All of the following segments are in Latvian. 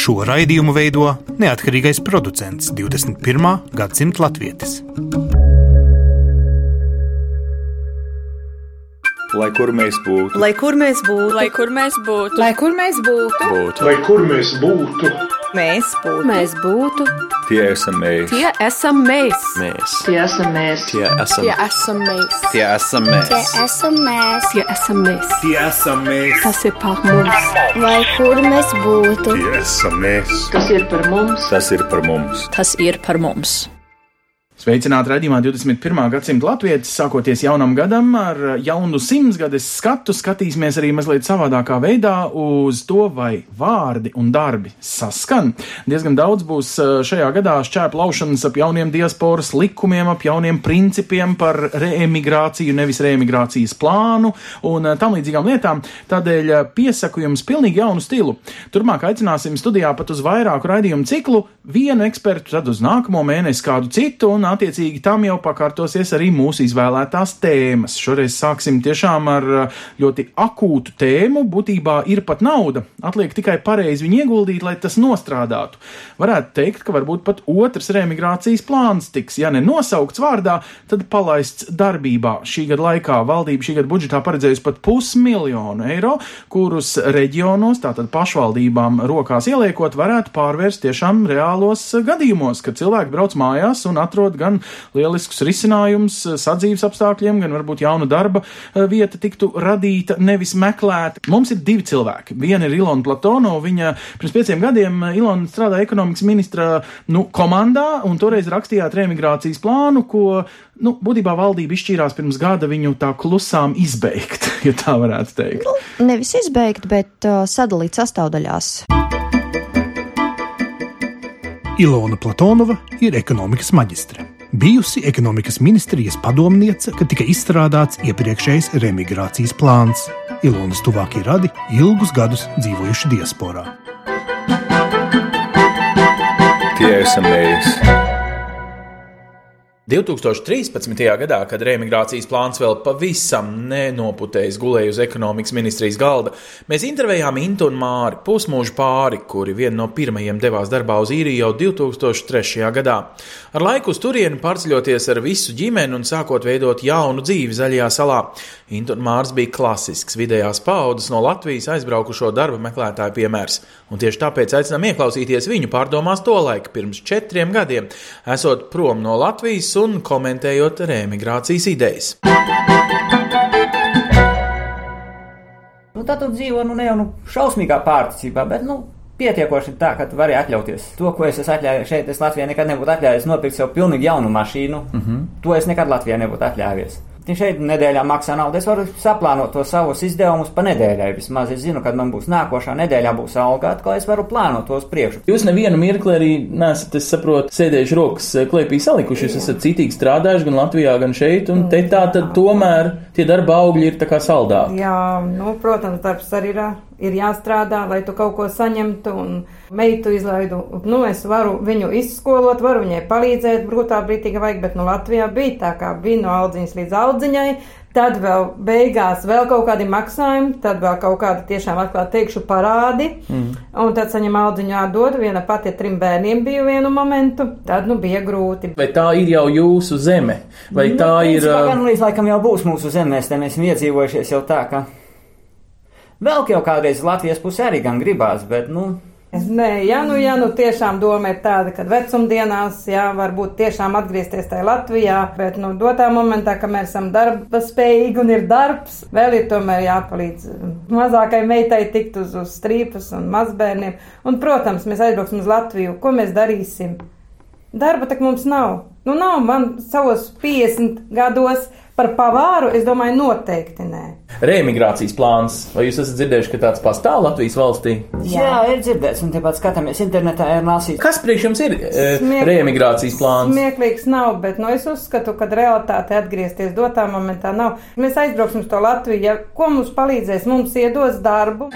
Šo raidījumu veido neatkarīgais producents 21. gadsimta latvietis. Lai kur mēs būtu, Lai kur mēs būtu, Lai kur mēs būtu, Lai kur mēs būtu, būtu. Lai kur mēs būtu, mēs būtu. mēs būtu, tie esam mēs. tie esam mēs. Mēs. Tie esam mēs. Tie esam, Tie esam mēs. tie esam mēs. Tie esam mēs, Tie esam mēs. Tie esam mēs! Tas ir par mums. lai kur mēs būtu. tie esam mēs. Kas ir par mums? Tas ir par mums. Tas ir par mums. Sveicināti raidījumā 21. gadsimta latvieši. Sākoties jaunam gadam ar jaunu simtgades skatu, skatīsimies arī mazliet savādākā veidā uz to, vai vārdi un darbi saskan. Diezgan daudz būs eh, šajā gadā šķēpa laušanas ap jauniem diasporas likumiem, ap jauniem principiem par reemigrāciju, nevis reemigrācijas plānu un eh, tam līdzīgām lietām. Tādēļ eh, piesaku jums pilnīgi jaunu stilu. Turmāk aicināsim studijā pat uz vairāku raidījumu ciklu, vienu ekspertu, tad uz nākamo mēnesi kādu citu, un attiecīgi tam jau pakārtosies arī mūsu izvēlētās tēmas. Šoreiz sāksim tiešām ar uh, ļoti akūtu tēmu. Būtībā ir pat nauda. Atliek tikai pareizi viņu ieguldīt, lai tas nostrādātu. Varētu teikt, ka varbūt pat otrs remigrācijas plāns tiks, ja ne nosaukts vārdā, tad palaists darbībā. Šī gada laikā valdība šī gada budžetā paredzējusi pat pusmiljonu eiro, kurus reģionos, tātad pašvaldībām rokās ieliekot, varētu pārvērst tiešām reālos gadījumos, kad cilvēki brauc mājās un atrod gan lieliskus risinājumus sadzīves apstākļiem, gan varbūt jauna darba eh, vieta tiktu radīta, nevis meklēta. Mums ir divi cilvēki. Viena ir Ilona Platonova, viņa pirms pieciem gadiem eh, Ilona strādāja ekonomikas ministra nu, komandā, un toreiz rakstījāt remigrācijas plānu, ko, nu, būtībā valdība izšķīrās pirms gada viņu tā klusām izbeigt, ja tā varētu teikt. Nevis izbeigt, bet uh, sadalīt sastāvdaļās. Ilona Platonova ir ekonomikas maģistre. Bijusi ekonomikas ministrijas padomniece, kad tika izstrādāts iepriekšējais remigrācijas plāns. Ilonas tuvākie radi ilgus gadus dzīvojuši diasporā. Tie esam mēs. 2013. gadā, kad reemigrācijas plāns vēl pavisam nenoputējis gulēja uz ekonomikas ministrijas galda, mēs intervējām Intu un Māri, pusmūžu pāri, kuri viena no pirmajiem devās darbā uz īriju jau 2003. gadā. Ar laiku uz turieni pārceļoties ar visu ģimeni un sākot veidot jaunu dzīvi zaļajā salā. Intu un Mārs bija klasisks vidējās paudzes no Latvijas aizbraukušo darba meklētāju piemērs, un tieši tāpēc aicinām ieklausīties viņu pārdomās to laiku pirms četriem gadiem, esot prom no Latvijas un komentējot reemigrācijas idejas. Nu, tad tu dzīvo nu, ne jau nu, šausmīgā pārticībā, bet nu, pietiekoši tā, ka tu vari atļauties to, ko es esmu atļāvies šeit. Es Latvijā nekad nebūtu atļāvies nopirkt sev pilnīgi jaunu mašīnu. Mm -hmm. To es nekad Latvijā nebūtu atļāvies. Šeit nedēļā maksā naudu, es varu saplānot to savus izdevumus pa nedēļai. Vismaz es zinu, kad man būs nākošā nedēļā būs alga, atkal es varu plānot to uz priekšu. Jūs nevienu mirkli arī nesat, es saprotu, sēdējuši rokas klēpī salikuši. Jūs esat citīgi strādājuši gan Latvijā, gan šeit, un te tā tad tomēr tie darba augļi ir tā kā saldāki. Jā, nu, protams, darbs arī ir, ir jāstrādā, lai tu kaut ko saņemtu. Un meitu izlaidu, nu, es varu viņu izskolot, varu viņai palīdzēt, brūtā brīdī, ka vajag, bet nu, Latvijā bija tā, kā bija no audziņas līdz audziņai. Tad vēl beigās vēl kaut kādi maksājumi, tad vēl kaut kādi tiešām atklāti teikšu parādi. Mm. Un tad saņem audziņu atdod. Viena pati trim bērniem bija vienu momentu. Tad nu bija grūti. Vai tā ir jau jūsu zeme? Vai Nu, tā ir. principā, ā, Gan līdz laikam jau būs mūsu zemēs, te mēs esam iedzīvojušies jau tā, ka vēl jau kādreiz Latvijas pusē arī gan gribās, bet, nu, Es, nē, ja nu, ja nu tiešām doma ir tāda, ka vecumdienās, jā, varbūt tiešām atgriezties tajā Latvijā, bet, nu, dotā momentā, ka mēs esam darba spējīgi un ir darbs, vēl ir tomēr jāpalīdz mazākai meitai tikt uz, uz strīpas un mazbērniem. Un, protams, mēs aizbrauksim uz Latviju. Ko mēs darīsim? Darba tak mums nav. Nu, nav man savos 50 gados par pavāru, es domāju, noteikti nē. Reemigrācijas plāns. Vai jūs esat dzirdējuši, ka tāds pastāv Latvijas valstī? jā, jā ir dzirdēts, un tepat skatāmies internetā, ir lasīts. Kas priekš jums ir e, Smiek- reemigrācijas plāns? Smieklīgs nav, bet nu, es uzskatu, ka realitāte atgriezties dotā momentā nav. Mēs aizbrauksim uz to Latviju, ja ko mums palīdzēs, mums iedos darbu.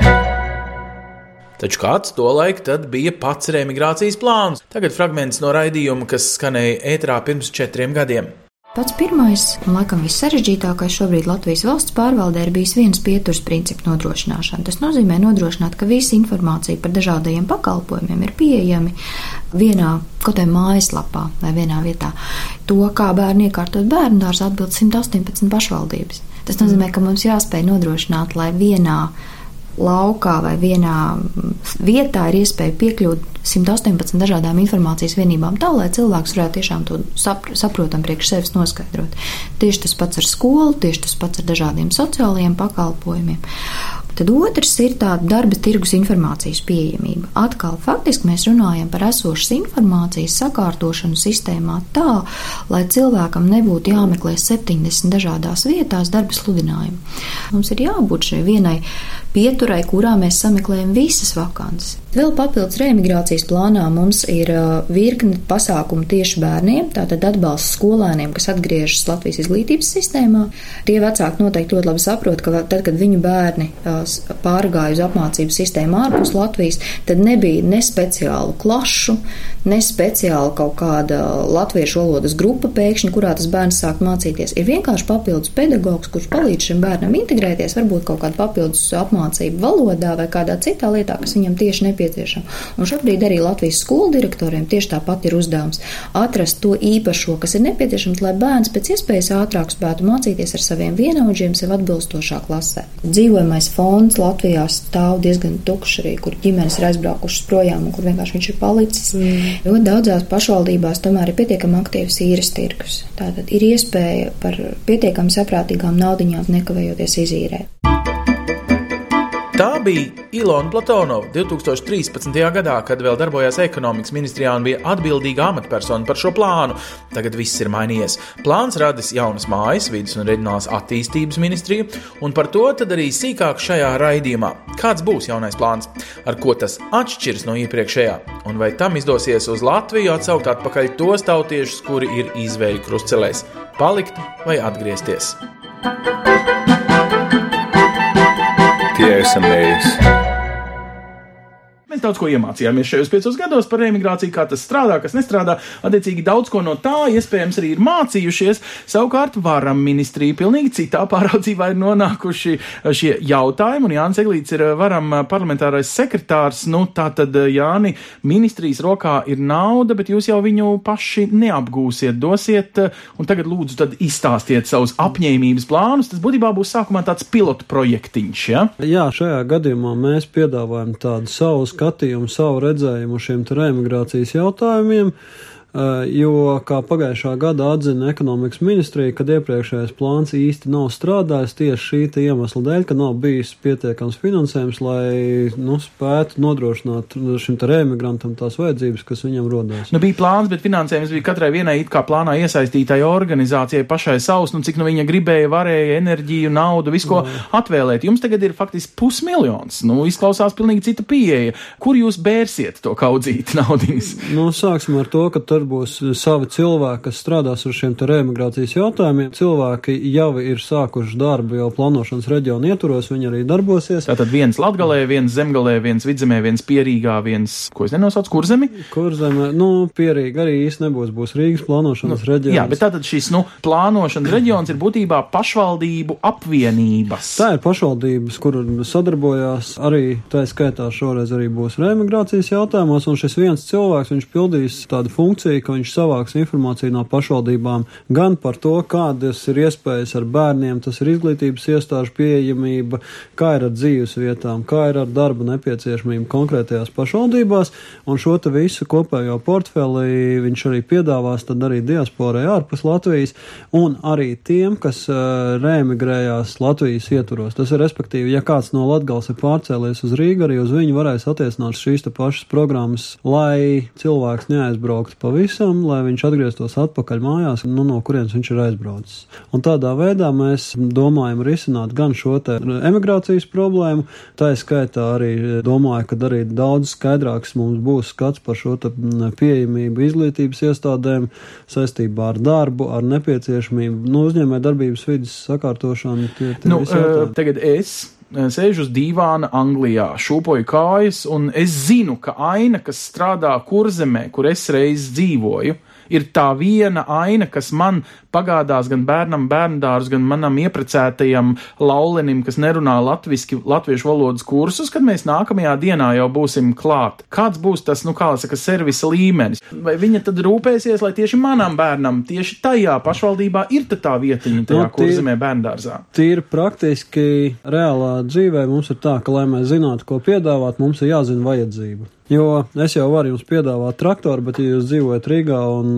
Taču kāds to laiku tad bija pats reemigrācijas plāns. Tagad fragments no raidījuma, kas skanēja ētrā pirms četriem gadiem. Pats pirmais un laikam vissarežģītākais šobrīd Latvijas valsts pārvaldē ir bijis viens pieturas principu nodrošināšana. Tas nozīmē nodrošināt, ka visa informācija par dažādajiem pakalpojumiem ir pieejami vienā kaut kādā mājaslapā vai vienā vietā. To, kā bērni iekārtot bērnu dārzu, atbild 118 pašvaldības. Tas nozīmē, ka mums jāspēj nodrošināt, lai vienā laukā vai vienā vietā ir iespēja piekļūt 118 dažādām informācijas vienībām, tā lai cilvēks varētu tiešām to sapr saprotam priekš sevis noskaidrot. Tieši tas pats ar skolu, tieši tas pats ar dažādiem sociālajiem pakalpojumiem. Tad otrs ir tāda darba tirgus informācijas pieejamība. Atkal faktiski mēs runājam par esošas informācijas sakārtošanu sistēmā tā, lai cilvēkam nebūtu jāmeklē 70 dažādās vietās darba sludinājumu. Mums ir jābūt šai vienai pieturai, kurā mēs sameklējam visas vakances. Vēl papildus reemigrācijas plānā mums ir virkne pasākumu tieši bērniem, tātad atbalsts skolēniem, kas atgriežas Latvijas izglītības sistēmā. Tie vecāki noteikti ļoti labi saprot, ka tad, kad viņu bērni pārgāja uz apmācību sistēmu ārpus Latvijas, tad nebija ne speciālu klašu, ne speciāla kaut kāda latviešu valodas grupa pēkšņi, kurā tas bērns sāk mācīties. Ir vienkārši papildus pedagogs, kurš palīdz šim bērnam integrēties, varbūt kaut kādu papildus apmācību valodā vai kādā citā lietā, kas viņam tieši nepieciešama. Un šobrīd arī Latvijas skolu direktoriem tieši tāpat ir uzdevums atrast to īpašo, kas ir nepieciešams, lai bērns pēc iespējas ātrāk spētu mācīties ar saviem vienaudžiem sev atbilstošā klasē. Dzīvojamais fonds Latvijā stāv diezgan tukšs arī, kur ģimenes ir aizbraukušas projām un kur vienkārši viņš ir palicis. Mm. Ļoti daudzās pašvaldībās tomēr ir pietiekami aktīvs īres tirgus. Tātad ir iespēja par pietiekami saprātīgām naudiņām nekavējoties izīrēt. Tā bija Ilona Platonova 2013. gadā, kad vēl darbojās ekonomikas ministrijā un bija atbildīga amatpersona par šo plānu. Tagad viss ir mainījies. Plāns radis jaunas mājas, vidus un reģionālās attīstības ministriju, un par to arī sīkāk šajā raidījumā. Kāds būs jaunais plāns, ar ko tas atšķiras no iepriekšējā, un vai tam izdosies uz Latviju atsaukt atpakaļ tos tautiešus, kuri ir izvēļu krustcelēs, palikt vai atgriezties. Tie esam mēs. Mēs daudz ko iemācījāmies šajos piecos gados par emigrāciju, kā tas strādā, kas nestrādā. Attiecīgi, daudz ko no tā iespējams arī ir mācījušies. Savukārt, varam ministrija pilnīgi citā pāraudzībā ir nonākuši šie jautājumi, un Jānis Eglīts ir varam parlamentārais sekretārs. Nu, tā tad, Jāni, ministrijas rokā ir nauda, bet jūs jau viņu paši neapgūsiet, dosiet, un tagad lūdzu tad izstāstiet savus apņēmības plānus. Tas būtībā būs sākumā tāds pilotu projektiņš, ja? Jā, šajā gadījumā mēs piedāvājam tādu savu skatījumu, savu redzējumu šiem reemigrācijas jautājumiem. Eh, jo, kā pagājušā gada atzina ekonomikas ministrija, kad iepriekšējais plāns īsti nav strādājis tieši šī iemesla dēļ, ka nav bijis pietiekams finansējums, lai nu, spētu nodrošināt šim reemigrantam tās vajadzības, kas viņam rodās. Nu, bija plāns, bet finansējums bija katrai vienai it kā plānā iesaistītai organizācijai pašai savs, nu cik nu viņa gribēja, varēja enerģiju, naudu, visu ko no. atvēlēt. Jums tagad ir faktiski pusmiljons. Nu, izklausās pilnīgi cita pieeja. Kur jūs bērsiet to kaudzīt naudiņas? Nu, sāksim ar to, ka tur tur būs savi cilvēki, kas strādās ar šiem reemigrācijas jautājumiem. Cilvēki jau ir sākuši darbu jau plānošanas reģionu ietvaros, viņi arī darbosies. Tātad viens latgalē, viens zemgalē, viens vidzemē, viens pierīgā, viens, ko es nenosaucu, kurzemi? Kurzeme, nu, pierīga arī īsti nebūs, būs Rīgas plānošanas nu, reģions. Jā, bet tātad šis, nu, plānošanas reģions ir būtībā pašvaldību apvienības. Tā ir pašvaldības, kur sadarbojās arī, tā skaitā šoreiz arī būs reemigrācijas jautājumos, un šis viens cilvēks, viņš pildīs tādu funkciju, informāciju, ka viņš savāks informāciju no pašvaldībām gan par to, kādas ir iespējas ar bērniem, tas ir izglītības iestāžu pieejamība, kā ir ar dzīves vietām, kā ir ar darba nepieciešamību konkrētajās pašvaldībās, un šo te visu kopējo portfeli viņš arī piedāvās tad arī diasporai ārpus Latvijas, un arī tiem, kas uh, reemigrējās Latvijas ietvaros. Tas ir respektīvi, ja kāds no Latgals ir pārcēlies uz Rīgu, arī uz viņu varēs attiecināt šīs te pašas programmas, lai cilvēks neaizbrauktu pa pavisam, lai viņš atgrieztos atpakaļ mājās, nu, no kurienes viņš ir aizbraucis. Un tādā veidā mēs domājam risināt gan šo te emigrācijas problēmu, tā ir skaitā arī domāju, ka arī daudz skaidrāks mums būs skats par šo pieejamību izglītības iestādēm saistībā ar darbu, ar nepieciešamību, nu, uzņēmē darbības vidas sakārtošanu. Tie, tie nu, uh, tagad es sēžu uz dīvāna Anglijā, šūpoju kājas, un es zinu, ka aina, kas strādā kurzemē, kur es reiz dzīvoju, ir tā viena aina, kas man pagādās gan bērnam, bērndārs, gan manam ieprecētajam laulenim, kas nerunā latviski, latviešu valodas kursus, kad mēs nākamajā dienā jau būsim klāt. Kāds būs tas, nu, kā saka, servisa līmenis? Vai viņa tad rūpēsies, lai tieši manam bērnam, tieši tajā pašvaldībā ir tā vietiņa, tajā Nu, tie- kurzemē bērndārzā? Tīri praktiski reālā dzīvē mums ir tā, ka, lai mēs zinātu, ko piedāvāt, mums ir jāzina vajadzība. Jo es jau varu jums piedāvāt traktoru, bet, ja jūs dzīvojat Rīgā un,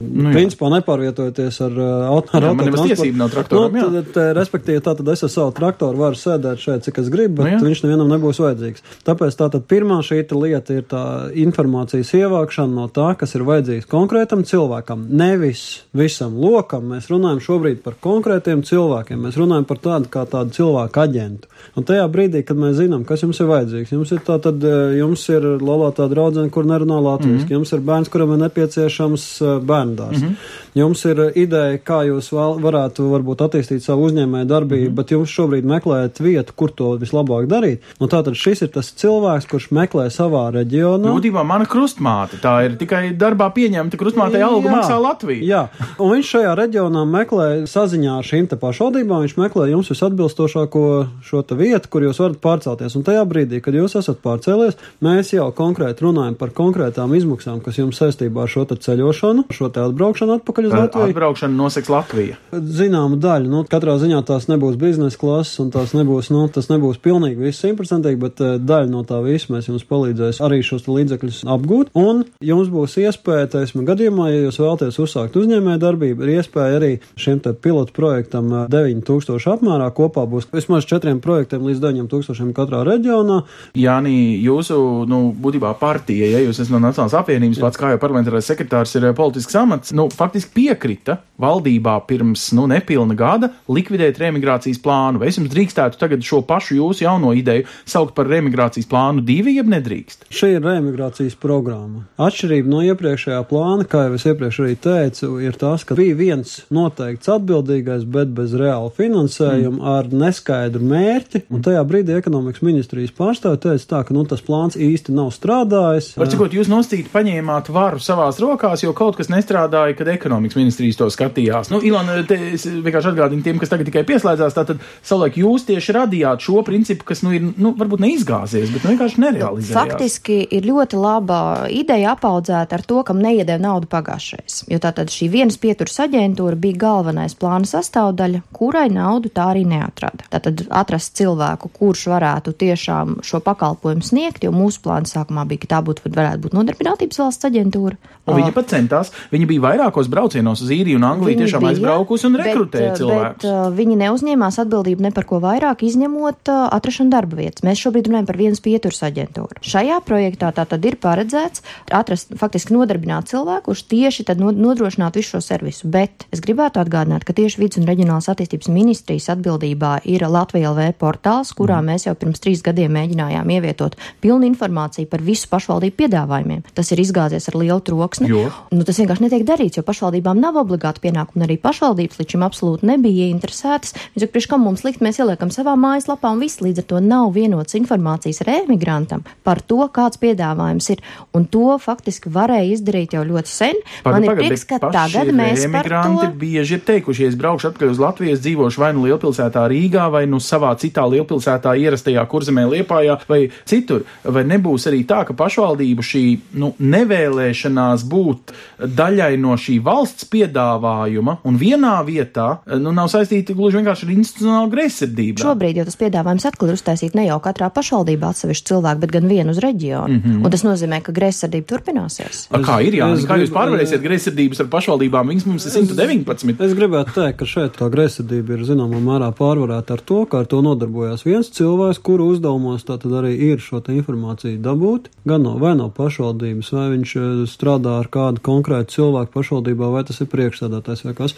nu, jā. principā, nepārvietojaties ar uh, auto, ar Jā, man nemaz autotransportu, tiesību nav traktoram, nu, tad, tad, respektīvi, tā tad es ar savu traktoru varu sēdēt šeit, cik es gribu, bet Nu, viņš nevienam nebūs vajadzīgs. Tāpēc tā tad pirmā šī lieta ir tā informācijas ievākšana no tā, kas ir vajadzīgs konkrētam cilvēkam, nevis visam lokam. Mēs runājam šobrīd par konkrētiem cilvēkiem, mēs runājam par tādu kā tādu cilvēku aģentu. Un tajā brīdī, kad mēs zinām, kas jums ir vajadzīgs, jums ir tā tad, eh, jums ir laulātā draudzene, kur nerunā latviešu, mm. -hmm. jums ir bērns, kuram ir nepieciešams eh, bērndārs. Mm -hmm. Jums ir eh, ideja, kā jūs vēl varētu varbūt attīstīt savu uzņēmēju darbību, mm -hmm. bet jums šobrīd meklējat vietu, kur to vislabāk darīt. Nu, tātad šis ir tas cilvēks, kurš meklē savā reģionā. Būtībā mana krustmāte, tā ir tikai darbā pieņemta krustmātei algu Jā. maksā Latvija. Jā, un viņš šajā reģionā meklē saziņā ar šīm te pašvaldībām, viņš meklē jums visatbilstošāko šo te vietu, kur jūs varat pārcelties. Un tajā brīdī, kad jūs esat pārcēlies, mēs jau konkrēti runājam par konkrētām izmaksām, kas jums saistībā ar šo ceļošanu, šo te atbraukšanu atpakaļ uz Tad Latviju. Atbraukšana noseks Latvija. Zināma daļa, nu, katrā ziņā tās nebūs biznesa klases, un tās nebūs, nu, tas nebūs pilnīgi viss simtprocentīgi, bet uh, daļa no tā visa mēs jums palīdzēs arī šos līdzekļus apgūt, un jums būs iespēja, teiksim, gadījumā, ja jūs vēlaties uzsākt uzņēmē darbību, ir iespēja arī šim te pilotu projektam uh, 9000 apmērā kopā būs vismaz četriem projektiem līdz 9000 katrā reģionā. Jānī, jūsu, nu, būtībā partija, ja jūs esat no Nacionālās apvienības, pats kā jau parlamentārais sekretārs ir eh, politisks amats, nu, faktiski piekrita valdībā pirms, nu, nepilna gada likvidēt remigrācijas plānu. Vai es jums drīkstētu tagad šo pašu jūsu jauno ideju saukt par remigrācijas plānu divi, jeb nedrīkst? Šī ir reemigrācijas programma. Atšķirība no iepriekšējā plāna, kā jau es iepriekš arī teicu, ir tas, ka bija viens noteikts atbildīgais, bet bez reāla finansējuma, mm. ar neskaidru mērķi. Un tajā brīdī ekonomikas ministrijas pārstāvja teica tā, ka nu, tas plāns īsti nav strādājis. Var cikot, jūs nosacīt paņēmāt varu savās rokās, jo kaut kas nestrādāja, kad ekonomikas ministrijas to skatījās. Nu, Ilona, es vienkārši atgādinu tiem, kas tagad tikai pieslēdzās, tātad savulaik jūs tieši radījāt šo principu, kas, nu, ir, nu, varbūt neizgāzies, bet nu, vienkārši nerealizējās. Faktiski ir ļoti laba ideja apaudzēta ar to, kam neiedēja naudu pagājušais. Jo tātad šī vienas pieturas aģentūra bija galvenais plāna sastāvdaļa, kurai naudu tā arī neatrada. Tātad atrast cilvēku, kurš varētu tiešām šo pakalpojumu sniegt, jo mūsu plāns sākumā bija, ka tā būtu, varētu būt nodarbinātības valsts aģentūra. Un viņa pat centās, viņa bija vairākos braucienos uz īriju un Angliju, Viņi tiešām bija, aizbraukusi un rekrutēja bet, cilvēkus. Bet, uh, viņi neuzņēmās atbildību ne par ko vairāk, izņemot uh, atrašanu darba vietas. Mēs šobrīd runājam par vienas pieturas aģentūru. Šajā projektā tā tad ir paredzēts atrast faktiski nodarbināt cilvēku, kurš tieši tad no- nodrošinātu visu šo servisu. Bet es gribētu atgādināt, ka tieši vidus un reģionālās attīstības ministrijas atbildībā ir Latvija LV portāls, kurā Mhm. mēs jau pirms trīs gadiem mēģinājām ievietot pilnu informāciju par visu pašvaldību piedāvājumiem. Tas ir izgāzies ar lielu troksni. Jo? Nu, tas vienkārši netiek darīts, jo pašvaldībām nav obligāti pienākumi, un arī pašvaldības līdz šim absolūti nebija ieinteresētas. Viņš saka, priekš kam mums likt, mēs ieliekam savā mājaslapā, un viss līdz ar to nav vienotas informācijas ar emigrantam par to, kāds piedāvājums ir. Un to faktiski varēja izdarīt jau ļoti sen. Man ir prieks, ka tagad mēs emigranti to. bieži ir teikuši, ja es braukšu atpakaļ uz Latviju, es dzīvošu vai nu lielpilsētā Rīgā, vai nu savā citā lielpilsētā ierastajā kurzemē Liepājā, vai citur. Vai nebūs arī tā, ka pašvaldību šī nu, nevēlēšanās būt daļai no šī valsts piedāvājuma un vienā vietā nu, nav saistīta gluži vienkārši ar institucionālu greizsirdību? Šobrīd jau tas piedāvājums atkal ir uztaisīt ne jau katrā pašvaldībā atsevišķu cilvēku, bet gan vienu uz reģionu. Mm. -hmm. Un tas nozīmē, ka greizsirdība turpināsies. A, Kā ir, jā, Es kā jūs pārvarēsiet greizsirdības ar pašvaldībām? Viņas mums ir 119. Es gribētu teikt, ka šeit tā greizsirdība ir zināmā mērā pārvarēta ar to, ka ar to nodarbojās viens cilvēks, kuru uzdevumos tātad arī ir šo te informāciju dabūt, gan no vai no pašvaldības, vai viņš eh, strādā ar kādu konkrētu cilvēku pašvaldībā, vai tas ir priekšstādātājs vai kas.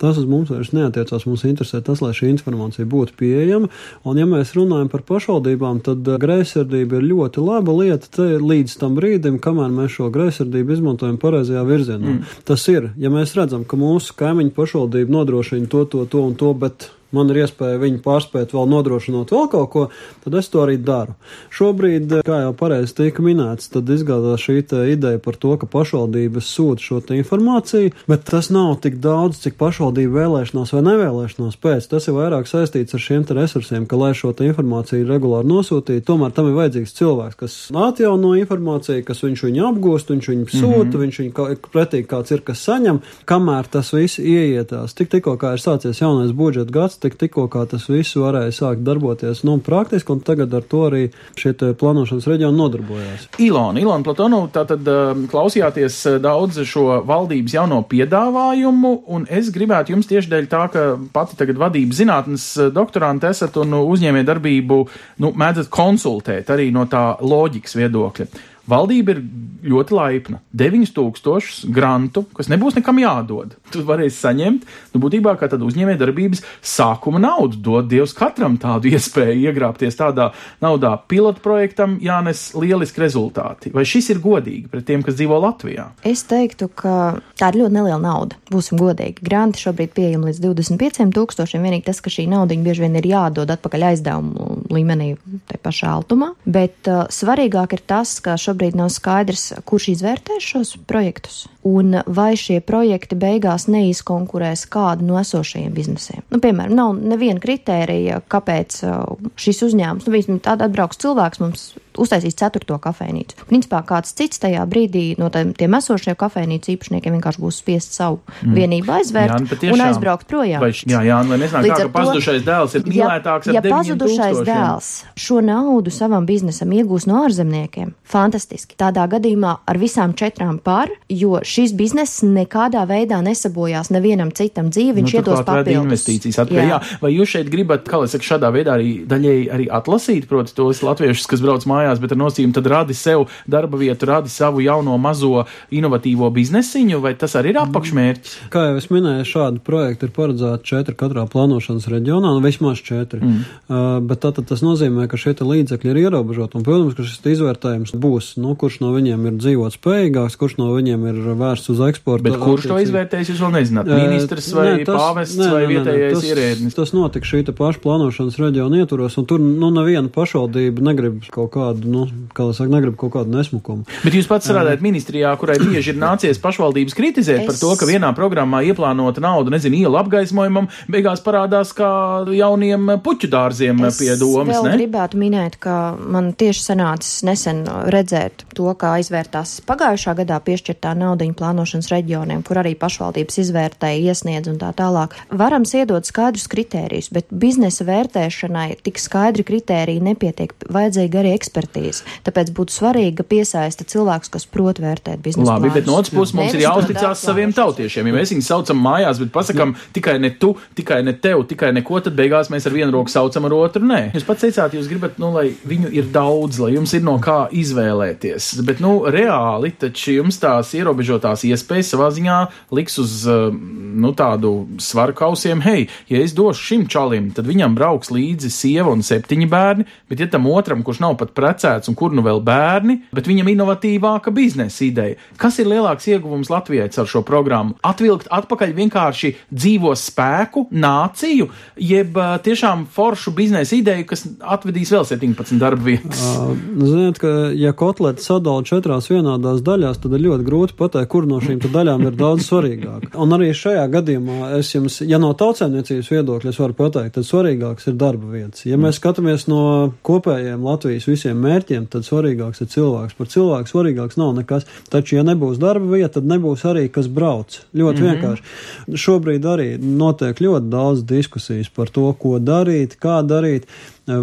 Tas uz mums vairs neatiecās, mums interesē tas, lai šī informācija būtu pieejama, un ja mēs runājam par pašvaldībām, tad eh, greizsirdība ir ļoti laba lieta te līdz tam brīdim, kamēr mēs šo greizsirdību izmantojam pareizajā virzienā. Mm. Tas ir, ja mēs redzam, ka mūsu kaimiņu pašvaldība nodrošina to, to, to un to, bet man ir iespēja viņu pārspēt, vēl nodrošinot vēl kaut ko, tad es to arī daru. Šobrīd, kā jau pareizi tika minēts, tad izgādās šī ideja par to, ka pašvaldības sūta šo informāciju, bet tas nav tik daudz, cik pašvaldību vēlēšanās vai nevēlēšanās pēc. Tas ir vairāk saistīts ar šiem resursiem, ka, lai šo informāciju regulāri nosūtītu, tomēr tam ir vajadzīgs cilvēks, kas atjauno informāciju, kas viņš viņu apgūst, viņš viņu sūta, mm -hmm. viņš viņu pretī kāds ir, kas saņem, kamēr tas viss ieietās. Tik tikko kā ir sācies jaunais budžeta gads, tik tikko kā tas viss varēja sākt darboties, nu, praktiski, un tagad ar to arī šie plānošanas reģioni nodarbojās. Ilona, Ilona Platonu, tātad um, klausījāties uh, daudz šo valdības jauno piedāvājumu, un es gribētu jums tieši dēļ tā, ka pati tagad vadības zinātnes uh, doktorante esat un uzņēmē darbību, nu, mēdzat konsultēt arī no tā loģikas viedokļa. Valdība ir ļoti laipna. 9000 grantu, kas nebūs nekam jādod. Tu varēsi saņemt, nu, būtībā kā tāda uzņēmējdarbības sākuma naudu. Dod Dievs katram tādu iespēju iegrābties tādā naudā. Pilotu projektam jānes lieliski rezultāti. Vai šis ir godīgi pret tiem, kas dzīvo Latvijā? Es teiktu, ka tā ir ļoti neliela nauda. Būsim godīgi. Granti šobrīd pieejami līdz 25 tūkstošiem. Vienīgi tas, ka šī nauda bieži vien ir jādod atpakaļ aizdevumu līmenī, tai pašā altumā. Bet uh, svarīgāk ir tas, ka šobrīd šobrīd nav skaidrs, kurš izvērtēs šos projektus un vai šie projekti beigās neizkonkurēs kādu no esošajiem biznesiem. Nu, piemēram, nav neviena kritērija, kāpēc uh, šis uzņēmums, nu, vismaz tāda atbrauks cilvēks mums uztaisīs ceturto kafejnīcu. Principā kāds cits tajā brīdī no tiem, tiem esošajiem kafejnīcu īpašniekiem vienkārši būs spiests savu mm. vienību aizvērt jā, nu, un aizbraukt projām. Vai, jā, jā, lai neznāk tā, ka pazudušais dēls ir mīlētāks ja, ja pazudušais dēls šo naudu savam biznesam iegūs no ārzemniekiem, fantastiski. Tādā gadījumā ar visām četrām par, jo šis bizness nekādā veidā nesabojās nevienam citam dzīvi, viņš nu, iedos papildus. investīcijas atpakaļ. Jā. jā. Vai jūs šeit gribat, kā lai saka, šādā veidā arī daļēji arī atlasīt, proti, tos latviešus, kas brauc mājās, bet ar nosīm tad radi sev darba vietu, radi savu jauno mazo inovatīvo biznesiņu, vai tas arī ir apakšmērķis? Kā jau es minēju, šādi projekti ir paredzēti četri katrā plānošanas reģionā, nu vismaz četri. Mm. Uh, bet tātad tas nozīmē, ka šie līdzekļi ir ierobežoti, un, protams, ka šis izvērtējums būs, nu, kurš no viņiem ir dzīvot spējīgāks, kurš no viņiem ir vērsts uz eksportu. Bet kurš to izvērtēs, jūs vēl nezināt? Ministrs vai nē, tas, pāvests nē, vai vietējais tas, ierēdnis? Tas notika šī paša plānošanas reģiona ietvaros, un tur nu, neviena pašvaldība negrib kaut kādu, nu, kā lai saka, negrib kaut kādu nesmukumu. Bet jūs pats strādājat ministrijā, kurai bieži ir nācies pašvaldības kritizēt es... par to, ka vienā programmā ieplānota nauda, nezinu, ielu apgaismojumam, beigās parādās kā jauniem puķu dārziem es pie domas. Es gribētu minēt, ka man tieši sanācis nesen redzēt to, kā izvērtās pagājušā gadā piešķirtā naudiņa plānošanas reģioniem, kur arī pašvaldības izvērtēja, iesniedz un tā tālāk. Varam iedot skaidrus kritērijus, bet biznesa vērtēšanai tik skaidri kritēriji nepietiek, vajadzīga arī ekspertīze. Tāpēc būtu svarīgi, ka piesaista cilvēks, kas prot vērtēt biznesa. Labi, plānus. bet no otras puses mums ir jāuzticās saviem tautiešiem. Ja mēs viņus saucam mājās, bet pasakam Jā. tikai ne tu, tikai ne tev, tikai neko, tad beigās mēs ar vienu roku saucam, ar otru nē. Jūs pats teicāt, jūs gribat, nu, lai viņu ir daudz, lai jums ir no kā izvēlēties. Bet, nu, reāli taču jums tās ierobežotās iespējas savā ziņā liks uz eh, nu, tādu svaru kausiem. Hei, ja es došu šim čalim, tad viņam brauks līdzi sieva un septiņi bērni, bet ja tam otram, kurš nav pat precēts un kur nu vēl bērni, bet viņam inovatīvāka biznesa ideja, kas ir lielāks ieguvums Latvijai ar šo programmu? Atvilkt atpakaļ vienkārši dzīvo spēku, nāciju, jeb eh, tiešām foršu biznesa ideju, kas atvedīs vēl 17 darba vietas. Uh, ziniet, ka ja kotleti sadala četrās vienādās daļās, tad ir ļoti grūti pateikt, kur no šīm daļām ir daudz svarīgāk. Un arī šajā gadījumā es jums, ja no tautsēmniecības viedokļa es varu pateikt, tad svarīgāks ir darba vietas. Ja mēs skatāmies no kopējiem Latvijas visiem mērķiem, tad svarīgāks ir cilvēks. Par cilvēku svarīgāks nav nekas. Taču, ja nebūs darba vieta, tad nebūs arī kas brauc. Ļoti mm -hmm. vienkārši. Šobrīd arī notiek ļoti daudz diskusijas par to, ko darīt, kā darīt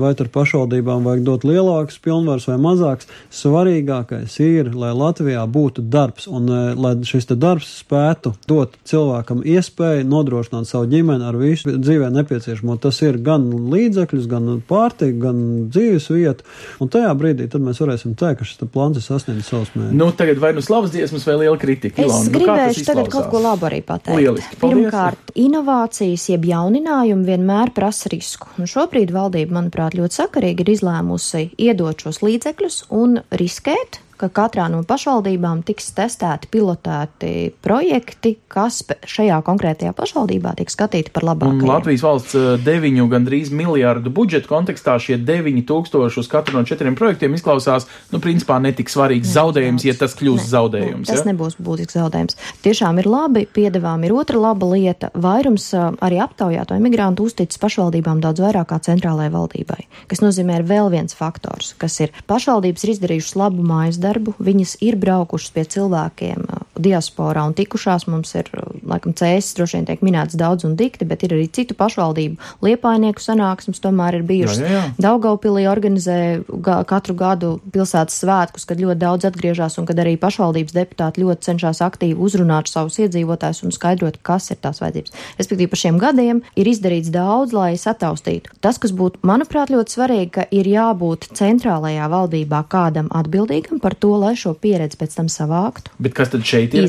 vai ar pašvaldībām vajag dot lielākas pilnvaras vai mazākas. Svarīgākais ir, lai Latvijā būtu darbs un e, lai šis darbs spētu dot cilvēkam iespēju nodrošināt savu ģimeni ar visu dzīvē nepieciešamo. Tas ir gan līdzekļus, gan pārtiku, gan dzīves vietu. Un tajā brīdī tad mēs varēsim teikt, ka šis plāns ir sasniedzis savus mērķus. Nu, tagad vai nu slavas dziesmas vai liela kritika? Es Ilona, nu, gribēšu tagad kaut ko labu arī pateikt. Lieliski, Pirmkārt, inovācijas jeb jauninājumi vienmēr prasa risku. Un šobrīd valdība, manuprāt, manuprāt, ļoti sakarīgi ir izlēmusi iedot šos līdzekļus un riskēt ka katrā no pašvaldībām tiks testēti, pilotēti projekti, kas šajā konkrētajā pašvaldībā tiek skatīti par labākajiem. Latvijas valsts eh, deviņu gandrīz miljārdu budžeta kontekstā šie deviņi tūkstoši uz katru no četriem projektiem izklausās, nu, principā netik svarīgs zaudējums, ja tas kļūs ne, zaudējums. Ne, tas ja? nebūs būtisks zaudējums. Tiešām ir labi, piedevām ir otra laba lieta. Vairums arī aptaujāto imigrantu uzticas pašvaldībām daudz vairāk kā centrālajai valdībai, kas nozīmē vēl viens faktors, kas ir pašvaldības ir izdarījušas labu mājas darbu, viņas ir braukušas pie cilvēkiem diasporā un tikušās. Mums ir, laikam, cēsis droši vien tiek minēts daudz un dikti, bet ir arī citu pašvaldību liepainieku sanāksmes, tomēr ir bijušas. Jā, jā, jā. Daugaupilī organizē ga katru gadu pilsētas svētkus, kad ļoti daudz atgriežas un kad arī pašvaldības deputāti ļoti cenšas aktīvi uzrunāt savus iedzīvotājus un skaidrot, kas ir tās vajadzības. Respektīvi, par šiem gadiem ir izdarīts daudz, lai sataustītu. Tas, kas būtu, manuprāt, ļoti svarīgi, ka ir jābūt centrālajā valdībā kādam atbildīgam par to, lai šo pieredzi pēc tam savāktu. Bet kas tad šeit ir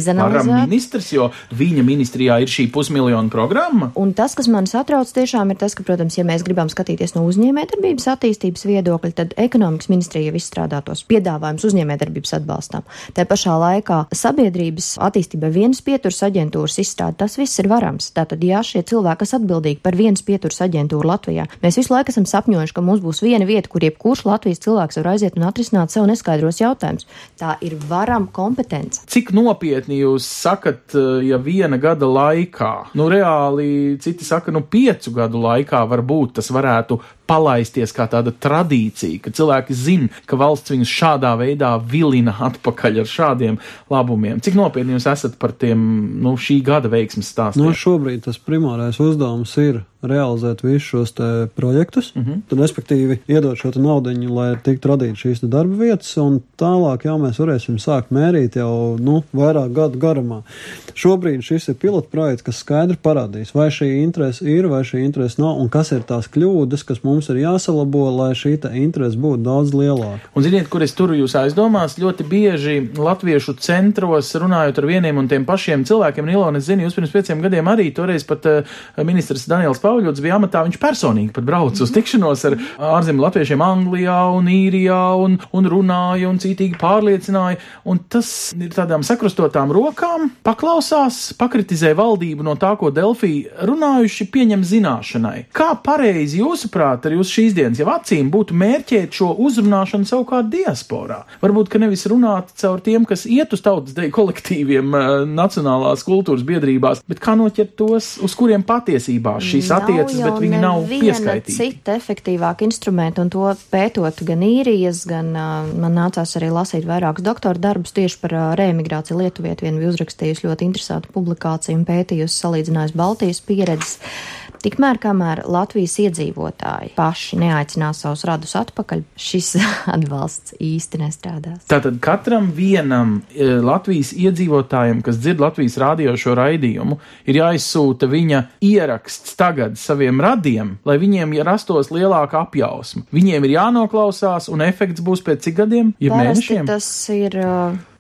ministrs, jo viņa ministrijā ir šī pusmiljonu programma? Un tas, kas man satrauc tiešām ir tas, ka, protams, ja mēs gribam skatīties no uzņēmējdarbības attīstības viedokļa, tad ekonomikas ministrija jau izstrādātos piedāvājums uzņēmējdarbības atbalstam. Tā pašā laikā sabiedrības attīstībai vienas pieturas aģentūras izstrāde, tas viss ir varams. Tātad, ja šie cilvēki, kas atbildīgi par vienas pieturas aģentūru Latvijā, mēs visu laiku esam sapņojuši, ka mums būs viena vieta, kur jebkurš Latvijas cilvēks var aiziet un atrisināt sev neskaidros jautājumus. Tā ir varam kompetence. Cik nopietni jūs sakat, ja viena gada laikā, nu reāli citi saka, nu piecu gadu laikā varbūt tas varētu palaisties kā tāda tradīcija, ka cilvēki zina, ka valsts viņus šādā veidā vilina atpakaļ ar šādiem labumiem. Cik nopietni jūs esat par tiem nu, šī gada veiksmes stāstiem? Nu, šobrīd tas primārais uzdevums ir realizēt visus šos projektus, uh -huh. tad, respektīvi, iedot šo naudu, lai tiktu radītas šīs darba vietas, un tālāk jau mēs varēsim sākt mērīt jau nu, vairāk gadu garumā. Šobrīd šis ir pilotprojekts, kas skaidri parādīs, vai šī interese ir, vai šī interese nav, un kas ir tās kļūdas, kas mums ir jāsalabo, lai šī interese būtu daudz lielāka. Un ziniet, kur es turu jūs aizdomās, ļoti bieži latviešu centros runājot ar vieniem un tiem pašiem cilvēkiem, Ilona, es zinu, jūs pirms pieciem gadiem arī toreiz pat uh, ministrs Daniels Pauļots bija amatā, viņš personīgi pat brauca uz tikšanos ar ārzemju latviešiem Anglijā un Īrijā un, un runāja un cītīgi pārliecināja. Un tas ir tādām sakrustotām rokām, paklausās, pakritizē valdību no tā, ko Delfī runājuši, pieņem zināšanai. Kā pareizi jūsuprāt, ar jūs šīs dienas jau acīm būtu mērķēt šo uzrunāšanu savukārt diasporā? Varbūt, ka nevis runāt caur tiem, kas iet uz tautas deju kolektīviem, nacionālās kultūras biedrībās, bet kā noķert tos, uz kuriem patiesībā šīs attiecas, bet viņi nav pieskaitīti. Cita efektīvāka instrumenta, un to pētot gan īrijas, gan man nācās arī lasīt vairākus doktora darbus tieši par reemigrāciju Lietuviet. Vienu bija uzrakstījusi ļoti interesantu publikāciju un pētījusi salīdzinājusi Baltijas pieredzes. Tikmēr, kamēr Latvijas iedzīvotāji paši neaicinās savus radus atpakaļ, šis atbalsts īsti nestrādās. Tātad katram vienam Latvijas iedzīvotājam, kas dzird Latvijas rādio šo raidījumu, ir jāizsūta viņa ieraksts tagad saviem radiem, lai viņiem rastos lielāka apjausma. Viņiem ir jānoklausās, un efekts būs pēc cik gadiem, ja mēnešiem? Tas ir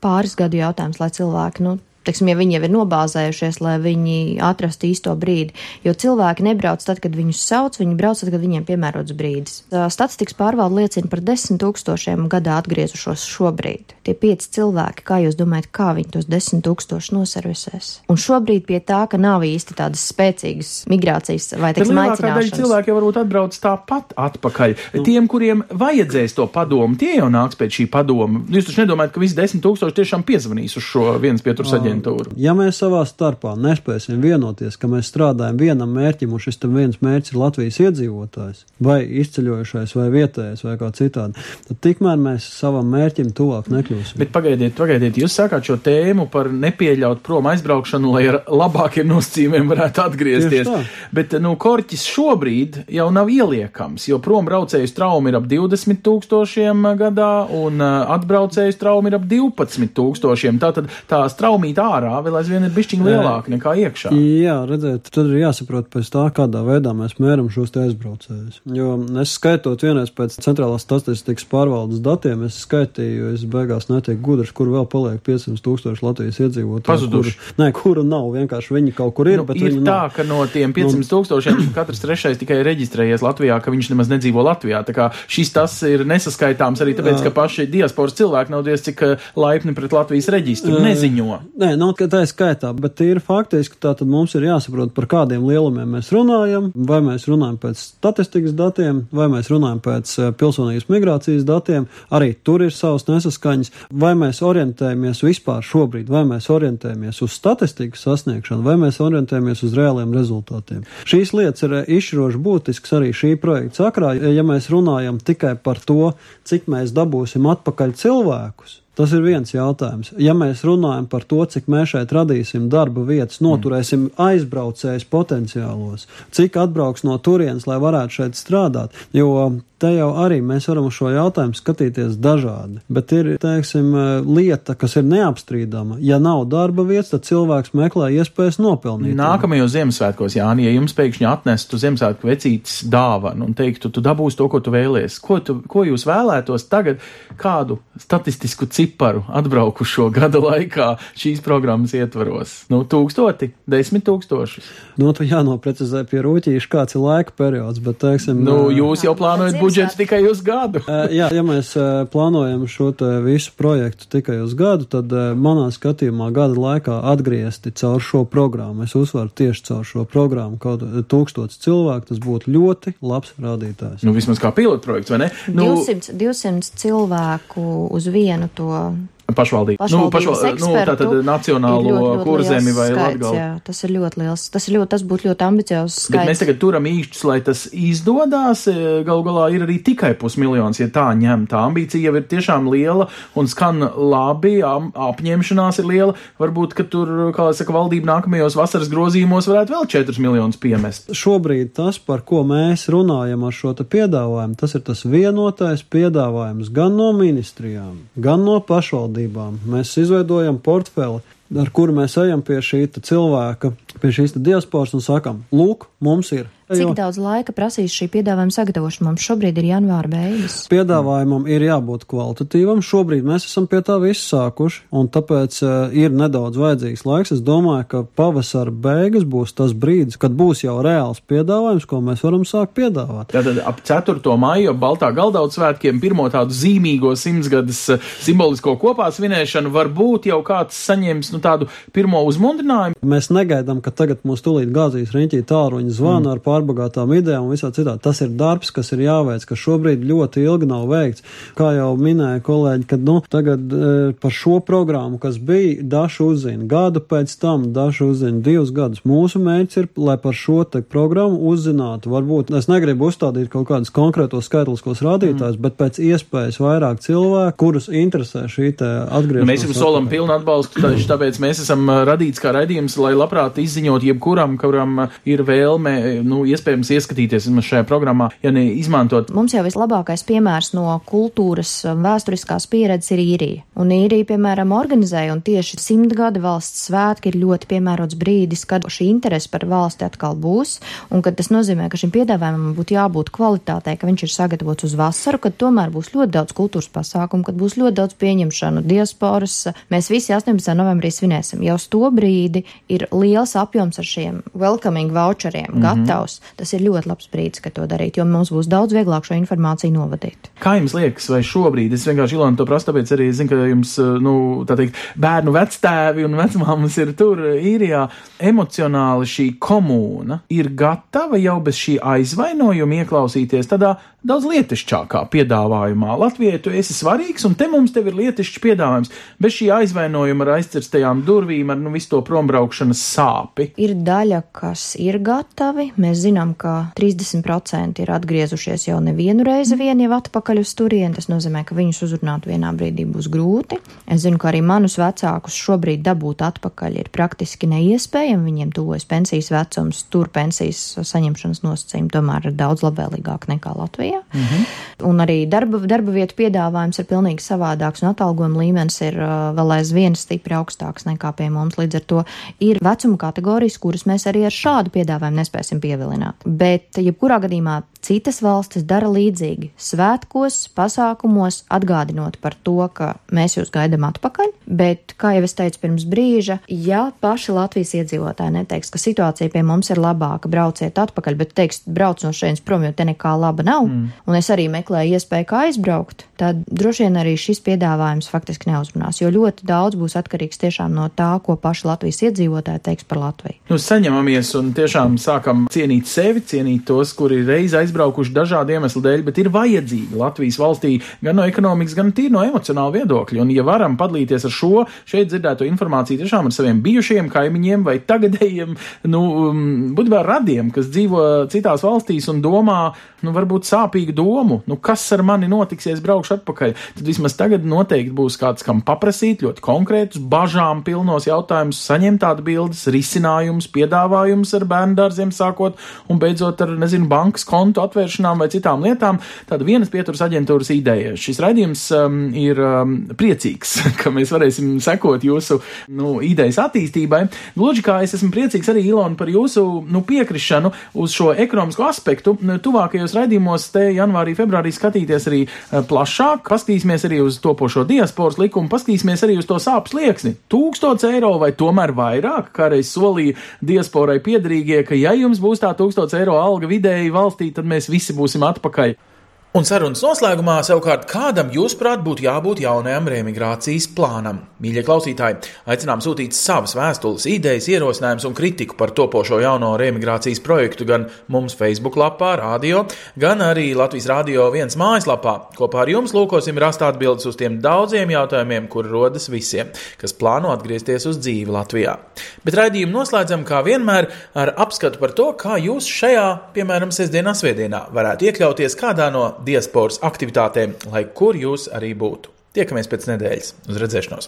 pāris gadu jautājums, lai cilvēki, nu, teiksim, ja viņi jau ir nobāzējušies, lai viņi atrastu īsto brīdi. Jo cilvēki nebrauc tad, kad viņus sauc, viņi brauc tad, kad viņiem piemērots brīdis. Statistikas pārvalde liecina par desmit tūkstošiem gadā atgriezušos šobrīd. Tie pieci cilvēki, kā jūs domājat, kā viņi tos desmit tūkstošus noservisēs? Un šobrīd pie tā, ka nav īsti tādas spēcīgas migrācijas vai teiksim, aicināšanas. Cilvēki varbūt atbrauc tāpat atpakaļ. Nu. Tiem, kuriem vajadzēs to padomu, tie jau nāks pēc šī padoma. Jūs taču nedomājat, ka visi desmit tūkstoši tiešām piezvanīs uz šo vienas pieturas aģentūru? Aģentūru. Ja mēs savā starpā nespēsim vienoties, ka mēs strādājam vienam mērķim, un šis viens mērķis ir Latvijas iedzīvotājs, vai izceļojušais, vai vietējais, vai kā citādi, tad tikmēr mēs savam mērķim tuvāk nekļūsim. Bet pagaidiet, pagaidiet, jūs sākāt šo tēmu par nepieļaut prom aizbraukšanu, lai ar labākiem nosacījumiem varētu atgriezties. Bet, nu, korķis šobrīd jau nav ieliekams, jo prom braucēju traumu ir ap 20 tūkstošiem gadā, un atbraucēju traumu ir ap 12 tūkstošiem. Tātad tās traumītā ārā vēl aizvien ir bišķiņi lielāki nekā iekšā. Jā, redzēt, tad ir jāsaprot pēc tā, kādā veidā mēs mēram šos aizbraucējus. Jo es skaitot vienreiz pēc centrālās statistikas pārvaldes datiem, es skaitīju, es beigās netiek gudrs, kur vēl paliek 500 tūkstoši Latvijas iedzīvotāju. Pazuduši. Kuru, nē, kuru nav, vienkārši viņi kaut kur ir, Nu, ir tā, nav. ka no tiem 500 tūkstošiem katrs trešais tikai reģistrējies Latvijā, ka viņš nemaz nedzīvo Latvijā. Tā kā šis tas ir nesaskaitāms arī tāpēc, ka paši diasporas cilvēki nav diez cik eh, laipni pret Latvijas reģistru. Neziņo. Nē, nav tikai tā skaitā, bet ir faktiski tā, tad mums ir jāsaprot, par kādiem lielumiem mēs runājam, vai mēs runājam pēc statistikas datiem, vai mēs runājam pēc eh, pilsonības migrācijas datiem, arī tur ir savas nesaskaņas, vai mēs orientējamies vispār šobrīd, vai mēs orientējamies uz statistikas sasniegšanu, vai mēs orientējamies uz reāliem rezultātiem. Šīs lietas ir eh, izšķiroši būtisks arī šī projekta sakrā, ja mēs runājam tikai par to, cik mēs dabūsim atpakaļ cilvēkus. Tas ir viens jautājums. Ja mēs runājam par to, cik mēs šeit radīsim darba vietas, noturēsim aizbraucējus potenciālos, cik atbrauks no turienes, lai varētu šeit strādāt, jo te jau arī mēs varam uz šo jautājumu skatīties dažādi. Bet ir, teiksim, lieta, kas ir neapstrīdama. Ja nav darba vietas, tad cilvēks meklē iespējas nopelnīt. Nākamajos Ziemassvētkos, Jāni, ja jums pēkšņi atnestu Ziemassvētku vecītes dāvanu un teiktu, tu dabūsi to, ko tu vēlies, ko, tu, ko jūs vēlētos tagad, kādu statistisku ciparu atbraukušo gada laikā šīs programmas ietvaros? Nu, tūkstoti, desmit tūkstošus. Nu, tu jānoprecizē pie rūtīša, kāds ir laika periods, bet, teiksim, Nu, jūs jau plānojat budžetu tikai uz gadu. Jā, ja mēs plānojam šo te visu projektu tikai uz gadu, tad manā skatījumā gada laikā atgriezti caur šo programmu. Es uzsveru tieši caur šo programmu kaut tūkstots cilvēku. Tas būtu ļoti labs rādītājs. Nu, vismaz kā pilotprojekts, vai ne? Nu, 200, 200 cilvēku uz vienu to well. Pašvaldību. Nu, pašval, nu, tā tad nacionālo kurzemi vai latgalu. Jā, tas ir ļoti liels. Tas, ir ļoti, tas būtu ļoti ambiciozs skaits. Bet mēs tagad turam īšķus, lai tas izdodas. Galu galā ir arī tikai pusmiljons, ja tā ņem. Tā ambīcija jau ir tiešām liela un skan labi, apņemšanās ir liela. Varbūt, ka tur, kā saka, valdība nākamajos vasaras grozījumos varētu vēl 4 miljonus piemest. Šobrīd tas, par ko mēs runājam ar šo piedāvājumu, tas ir tas vienotais piedāvājums gan no ministrijām, gan no pašvaldībām valdībām. Mēs izveidojam portfeli, ar kuru mēs ejam pie šī cilvēka, pie šīs diasporas un sakam, lūk, mums ir. Cik daudz laika prasīs šī piedāvājuma sagatavošana? Mums šobrīd ir janvāra beigas. Piedāvājumam ir jābūt kvalitatīvam. Šobrīd mēs esam pie tā visu sākuši, un tāpēc uh, ir nedaudz vajadzīgs laiks. Es domāju, ka pavasara beigas būs tas brīdis, kad būs jau reāls piedāvājums, ko mēs varam sākt piedāvāt. Tātad ap 4. maiju Baltā galdauts svētkiem pirmo tādu zīmīgo simtsgades simbolisko kopā svinēšanu varbūt jau kāds saņems nu, tādu pirmo uzmundrinājumu. Mēs negaidām, ka tagad mūs tūlīt gāzīs riņķī tāruņa zvana mm. ar pārbagātām idejām un visā citā. Tas ir darbs, kas ir jāveic, kas šobrīd ļoti ilgi nav veikts. Kā jau minēja kolēģi, kad nu, tagad e, par šo programmu, kas bija, daži uzzina gadu pēc tam, daži uzzina divus gadus. Mūsu mērķis ir, lai par šo te programmu uzzinātu. Varbūt es negribu uzstādīt kaut kādus konkrētos skaitliskos rādītājus, mm. bet pēc iespējas vairāk cilvēku, kurus interesē šī te atgriešanās. Mēs jums solam pilnu atbalstu, taču tāpēc mēs esam radīts kā raidījums, lai labprāt izziņot jebkuram, kuram ir vēlme, nu, iespējams ieskatīties šajā programmā, ja ne izmantot. Mums jau vislabākais piemērs no kultūras vēsturiskās pieredzes ir īrija. Un īrija, piemēram, organizēja un tieši simtgada valsts svētki ir ļoti piemērots brīdis, kad šī interese par valsti atkal būs, un kad tas nozīmē, ka šim piedāvājumam būtu jābūt kvalitātei, ka viņš ir sagatavots uz vasaru, kad tomēr būs ļoti daudz kultūras pasākumu, kad būs ļoti daudz pieņemšanu, diasporas. Mēs visi 18. novembrī svinēsim. Jau uz to brīdi ir liels apjoms ar šiem welcoming voucheriem mm -hmm. gatavs. Tas ir ļoti labs brīdis, kad to darīt, jo mums būs daudz vieglāk šo informāciju novadīt. Kā jums liekas, vai šobrīd, es vienkārši Ilona to prasu, tāpēc arī zinu, ka jums, nu, tā teikt, bērnu vectēvi un vecmāmas ir tur īrijā, emocionāli šī komūna ir gatava jau bez šī aizvainojuma ieklausīties tādā daudz lietišķākā piedāvājumā. Latvijai tu esi svarīgs, un te mums tev ir lietišķs piedāvājums, bez šī aizvainojuma ar aizcirstajām durvīm, ar nu, visu to prombraukšanas sāpi. Ir daļa, kas ir gatavi. Mēs zinām, ka 30% ir atgriezušies jau nevienu reizi vien jau atpakaļ uz turieni. Tas nozīmē, ka viņus uzrunāt vienā brīdī būs grūti. Es zinu, ka arī manus vecākus šobrīd dabūt atpakaļ ir praktiski neiespējami. Viņiem tuvojas pensijas vecums, tur pensijas saņemšanas nosacījumi tomēr ir daudz labvēlīgāk nekā Latvijā. Mm -hmm. Un arī darba, darba vietu piedāvājums ir pilnīgi savādāks, un atalgojuma līmenis ir uh, vēl aizvien stipri augstāks nekā pie mums. Līdz ar to ir vecuma kategorijas, kuras mēs arī ar šādu piedāvājumu nespēsim pievilināt. Bet, jebkurā gadījumā, citas valstis dara līdzīgi svētkos, pasākumos, atgādinot par to, ka mēs jūs gaidām atpakaļ. Bet, kā jau es teicu pirms brīža, ja paši Latvijas iedzīvotāji neteiks, ka situācija pie mums ir labāka, brauciet atpakaļ, bet teiks, brauc no šejienes prom, jo te nekā laba nav, mm. un es arī meklēju iespēju, kā aizbraukt, tad droši vien arī šis piedāvājums faktiski neuzrunās, jo ļoti daudz būs atkarīgs tiešām no tā, ko paši Latvijas iedzīvotāji teiks par Latviju. Nu, saņemamies un tiešām sākam cienīt sevi, cienīt tos, kuri reiz aizbraukuši dažādu iemeslu dēļ, bet ir vajadzīgi Latvijas valstī gan no ekonomikas, gan tīri no emocionāla viedokļa. Un, ja varam padalīties ar šo šeit dzirdēto informāciju tiešām ar saviem bijušajiem kaimiņiem vai tagadējiem, nu, um, būtībā radiem, kas dzīvo citās valstīs un domā, nu, varbūt sāpīgu domu, nu, kas ar mani notiks, ja es braukšu atpakaļ, tad vismaz tagad noteikti būs kāds, kam paprasīt ļoti konkrētus, bažām pilnos jautājumus, saņemt tādu bildes, risinājumus, piedāvājumus ar bērnu dārziem sākot un beidzot ar, nezinu, bankas kontu atvēršanām vai citām lietām. Tāda vienas pieturas aģentūras ideja. Šis raidījums um, ir um, priecīgs, ka mēs varēsim sekot jūsu nu, idejas attīstībai. Gluži kā es esmu priecīgs arī, Ilona, par jūsu nu, piekrišanu uz šo ekonomisko aspektu. Tuvākajos raidījumos te janvārī, februārī skatīties arī uh, plašāk, paskatīsimies arī uz topošo diasporas likumu, paskatīsimies arī uz to sāpes lieksni. Tūkstots eiro vai tomēr vairāk, kā reiz solīja diasporai piedarīgie, ka ja jums būs tā tūkstots eiro alga vidēji valstī, tad mēs visi būsim atpakaļ. Un sarunas noslēgumā savukārt kādam, jūsuprāt, būtu jābūt jaunajam remigrācijas plānam? Mīļie klausītāji, aicinām sūtīt savas vēstules, idejas, ierosinājumus un kritiku par topošo jauno remigrācijas projektu gan mums Facebook lapā, radio, gan arī Latvijas Rādio viens mājaslapā. Kopā ar jums lūkosim rast atbildes uz tiem daudziem jautājumiem, kur rodas visiem, kas plāno atgriezties uz dzīvi Latvijā. Bet raidījumu noslēdzam kā vienmēr ar apskatu par to, kā jūs šajā, piemēram, sestdienā, svētdienā varētu iekļauties kādā no diasporas aktivitātēm, lai kur jūs arī būtu. Tiekamies pēc nedēļas. Uz redzēšanos!